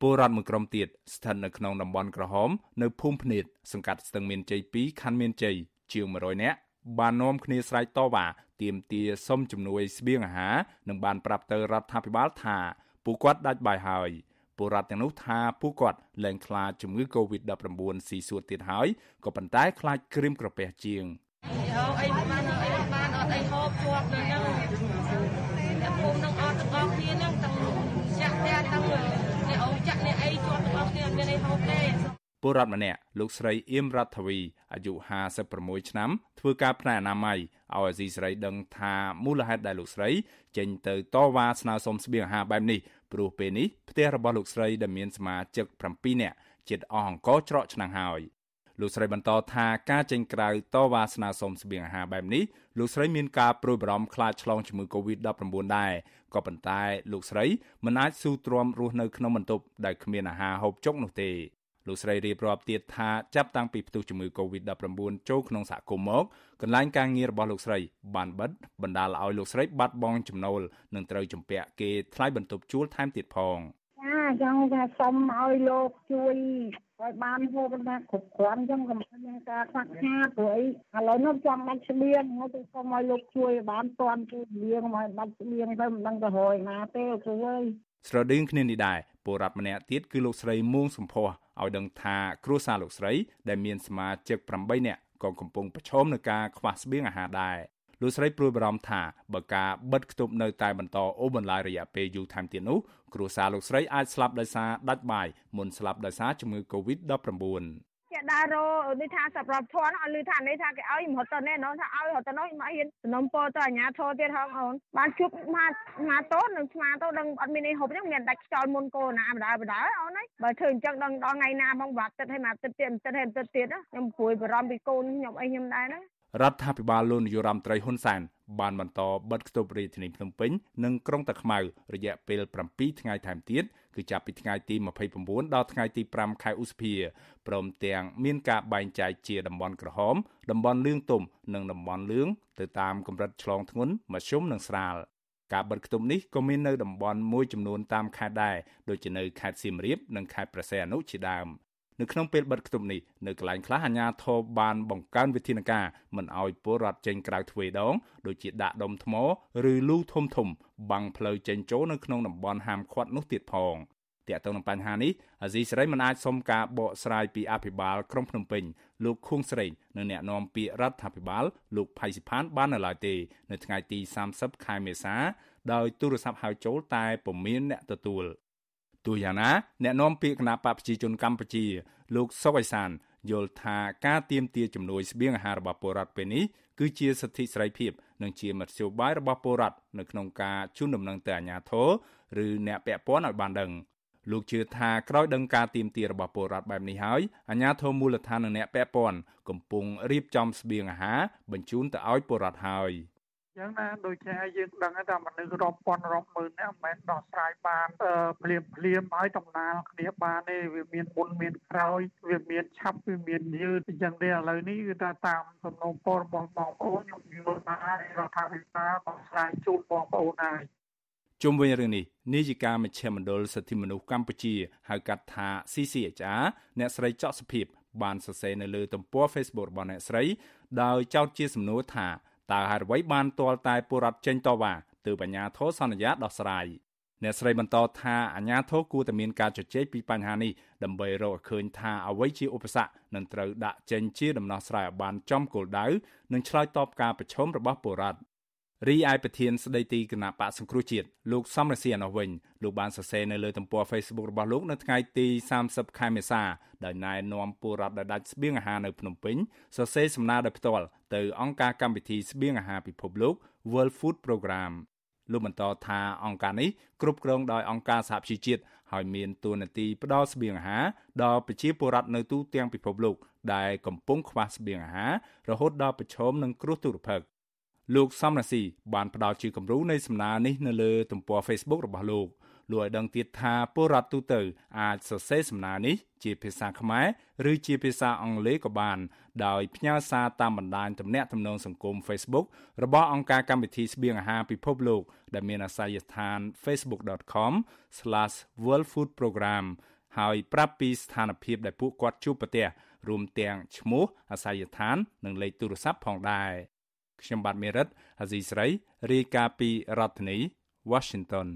ពលរដ្ឋមួយក្រុមទៀតស្ថិតនៅក្នុងតំបន់ក្រហម នៅភូមិភ្នេតសង្កាត់ស្ទឹងមានជ័យ2ខណ្ឌមានជ័យជាង100នាក់បាននាំគ្នាស្រែកតវ៉ាទាមទារសុំជំនួយស្បៀងអាហារនិងបានប្រាប់ទៅរដ្ឋាភិបាលថាពួកគាត់ដាច់បាយហើយពលរដ្ឋទាំងនោះថាពួកគាត់លែងខ្លាចជំងឺ Covid-19 ស៊ីសួតទៀតហើយក៏ប៉ុន្តែខ្លាចក្រៀមក្រពះជាងអីបានអីបានអត់អីហូបជាប់នៅហ្នឹងអ្នកភូមិនឹងអត់ទាំងអស់គ្នាហ្នឹងទាំងចាក់ផ្ទះទាំង ពលរដ្ឋម្នាក់លោកស្រីអៀមរដ្ឋធាវីអាយុ56ឆ្នាំធ្វើការផ្នែកអនាម័យឲ្យអាស៊ីសេរីដឹងថាមូលហេតុដែលលោកស្រីចេញទៅតវ៉ាស្នើសុំស្បៀងអាហារបែបនេះព្រោះពេលនេះផ្ទះរបស់លោកស្រីដែលមានសមាជិក7នាក់ជិតអស់អង្គច្រកឆ្នាំងហើយលោកស្រីបន្តថាការចេញក្រៅតវ៉ាស្នើសុំស្បៀងអាហារបែបនេះលោកស្រីមានការព្រួយបារម្ភខ្លាចឆ្លងជំងឺ Covid-19 ដែរក៏ប៉ុន្តែលោកស្រីមិនអាចស៊ូទ្រាំរស់នៅក្នុងបន្ទប់ដែលគ្មានអាហារហូបចុកនោះទេ លោកស្រីរៀបរាប់ទៀតថាចាប់តាំងពីផ្ទុះជំងឺ Covid-19 ចូលក្នុងសហគមន៍មកកន្លែងការងាររបស់លោកស្រីបានបិទបណ្ដាលឲ្យលោកស្រីបាត់បង់ចំណូលនិងត្រូវជំពាក់គេថ្លៃបន្ទប់ជួលថែមទៀតផងចាចង់ថាសុំឲ្យលោកជួយឲ្យបានហូបបានគ្រប់គ្រាន់អញ្ចឹងកុំមានការខ្វះខាតព្រោះអីឥឡូវនេះចាំបាច់ស្បៀងហើយទៅសុំឲ្យលោកជួយបានតាន់ពេលវេលាកុំឲ្យបាច់ស្បៀងទៅមិនដឹងទៅរយណាទេគ្រូអើយស្រដៀងគ្នានេះដែរពលរដ្ឋម្នាក់ទៀតគឺលោកស្រីមួងសំភ័ស ឲ្យដឹងថាគ្រួសារលោកស្រី ដែលមានសមាជិក8នាក់ក៏កំពុងប្រឈមនឹងការខ្វះស្បៀងអាហារដែរលោកស្រីព្រួយបារម្ភថាបើការបិទគប់នៅតែបន្តអូសបន្លាយរយៈពេលយូរថែមទៀតនោះគ្រួសារលោកស្រីអាចស្លាប់ដោយសារដាច់បាយមុនស្លាប់ដោយសារជំងឺ Covid-19 គេ ដើររដូចថាសប្រាប់ធន់ឲ្យលឺថានេះថាគេឲ្យមហត់ទៅនេះនោះថាឲ្យរត់ទៅនោះមកហ៊ានសំណុំពោទៅអាញាធរទៀតហងអូនបានជួបមកមកតូននឹងស្មាទៅដឹងអត់មានអីហូបចឹងមានដាច់ខ្យល់មុនកូនណាបដាបដាអូនហើយបើធ្វើអញ្ចឹងដឹងដល់ថ្ងៃណាមកបាត់ទឹកឲ្យមកទឹកទៀតទឹកឲ្យទឹកទៀតខ្ញុំព្រួយបារម្ភពីកូនខ្ញុំអីខ្ញុំដែរណា រដ្ឋាភិបាលលោកនាយរដ្ឋមន្ត្រីហ៊ុនសែនបានបន្តបិទគប់រាជធានីភ្នំពេញនិងក្រុងតាខ្មៅរយៈពេល7ថ្ងៃថែមទៀតគឺចាប់ពីថ្ងៃទី29ដល់ថ្ងៃទី5ខែឧសភាព្រមទាំងមានការបែងចែកជាតំបន់ក្រហម តំបន់លឿងទុំនិងតំបន់លឿងទៅតាមកម្រិតឆ្លងធ្ងន់មធ្យមនិងស្រាលការបិទគប់នេះក៏មាននៅតំបន់មួយចំនួនតាមខេត្តដែរដូចជានៅខេត្តសៀមរាបនិងខេត្តព្រះសីហនុជាដើម នៅក្នុងពេលបិទគប់នេះនៅកន្លែងខ្លះអាជ្ញាធរបានបង្កើនវិធានការមិនឲ្យពលរដ្ឋចេញក្រៅទ្វេដងដូចជាដាក់ដុំថ្មឬលូធំធំបាំងផ្លូវចេញចូលនៅក្នុងតំបន់ហាមឃាត់នោះទៀតផងទាក់ទងនឹងបញ្ហានេះអាស៊ីសេរីមិនអាចសុំការបកស្រាយពីអភិបាលក្រុងភ្នំពេញលោកខួងស្រេងនិងអ្នកនាំពាក្យរដ្ឋាភិបាលលោកផៃសិផានបាននៅឡើយទេនៅថ្ងៃទី30ខែមេសាដោយទូរស័ព្ទហៅចូលតែពុំមានអ្នកទទួល ទោះយ៉ាងណាអ្នកនាំពាក្យគណៈបកប្រជាជនកម្ពុជា លោកសុកអេសានយល់ថាការទៀមទាជំនួយស្បៀងអាហាររបស់ពលរដ្ឋពេលនេះគឺជាសិទ្ធិសេរីភាពនិងជាមធ្យោបាយរបស់ពលរដ្ឋនៅក្នុងការជូនដំណឹងទៅអាជ្ញាធរឬអ្នកពាក់ព័ន្ធឲ្យបានដឹងលោកជឿថាក្រោយដឹងការទៀមទារបស់ពលរដ្ឋបែបនេះហើយអាជ្ញាធរមូលដ្ឋាននិងអ្នកពាក់ព័ន្ធកំពុងរៀបចំស្បៀងអាហារបញ្ជូនទៅឲ្យពលរដ្ឋហើយ។ ចឹងណាដូចជាយើងដឹងថាមនុស្សរាប់ពាន់រាប់ម៉ឺននេះមិនមែនដោះស្រាយបានភ្លាមភ្លាមហើយដំណើរគ្នាបានទេវាមានមុនមានក្រោយវាមានឆាប់វាមានយឺតអញ្ចឹងទេឥឡូវនេះគឺថាតាមសំណូមពររបស់បងប្អូនខ្ញុំយល់ថារដ្ឋាភិបាលដោះស្រាយជូនបងប្អូនហើយជុំវិញរឿងនេះនាយិកាមជ្ឈមណ្ឌលសិទ្ធិមនុស្សកម្ពុជាហៅកាត់ថា CCHR អ្នកស្រីចောက်សុភិបបានសរសេរនៅលើទំព័រ Facebook របស់អ្នកស្រីដោយចោទជាសំណួរថា តើហេតុអ្វីបានទាល់តែពលរដ្ឋចេញតវ៉ាទើបអាជ្ញាធរសន្យាដោះស្រាយអ្នកស្រីបន្តថាអាជ្ញាធរគួរតែមានការជជែកពីបញ្ហានេះដើម្បីរកឃើញថាអ្វីជាឧបសគ្គនឹងត្រូវដាក់ចេញជាដំណោះស្រាយឲ្យបានចំគោលដៅនិងឆ្លើយតបការប្រឈមរបស់ពលរដ្ឋ រីឯប្រធានស្ដីទីគណៈបកសង្គ្រោះជាតិលោកសំរសៀនអស់វិញលោកបានសរសេរនៅលើទំព័រ Facebook របស់លោកនៅថ្ងៃទី30ខែមេសាដោយណែនាំពលរដ្ឋដែលដាច់ស្បៀងអាហារនៅភ្នំពេញសរសេរសំណើដោយផ្ទាល់ទៅអង្គការកម្មវិធីស្បៀងអាហារពិភពលោក World Food Program លោកបន្តថាអង្គការនេះគ្រប់គ្រងដោយអង្គការសហប្រជាជាតិហើយមានតួនាទីផ្ដល់ស្បៀងអាហារដល់ប្រជាពលរដ្ឋនៅទូទាំងពិភពលោកដែលកំពុងខ្វះស្បៀងអាហាររហូតដល់ប្រឈមនឹងគ្រោះទុរភិក្ស លោកសំរាស៊ីបានផ្ដល់ជាគំរូនៃសំណើនេះនៅលើទំព័រ Facebook របស់លោកលោកឲ្យដឹងទៀតថាពលរដ្ឋទូទៅអាចសរសេរសំណើនេះជាភាសាខ្មែរឬជាភាសាអង់គ្លេសក៏បាន ដោយផ្ញើសារតាមបណ្ដាញទំនាក់ទំនងសង្គម Facebook របស់អង្គការកម្មវិធីស្បៀងអាហារពិភពលោក ដែលមានអាសយដ្ឋាន facebook.com/worldfoodprogram ហើយប្រាប់ពីស្ថានភាពដែលពួកគាត់ជួបប្រទះរួមទាំងឈ្មោះអាសយដ្ឋាន និងលេខទូរស័ព្ទផងដែរ ខ្ញុំបាទមេរិតអាស៊ីស្រីរាយការណ៍ពីរដ្ឋធានី Washington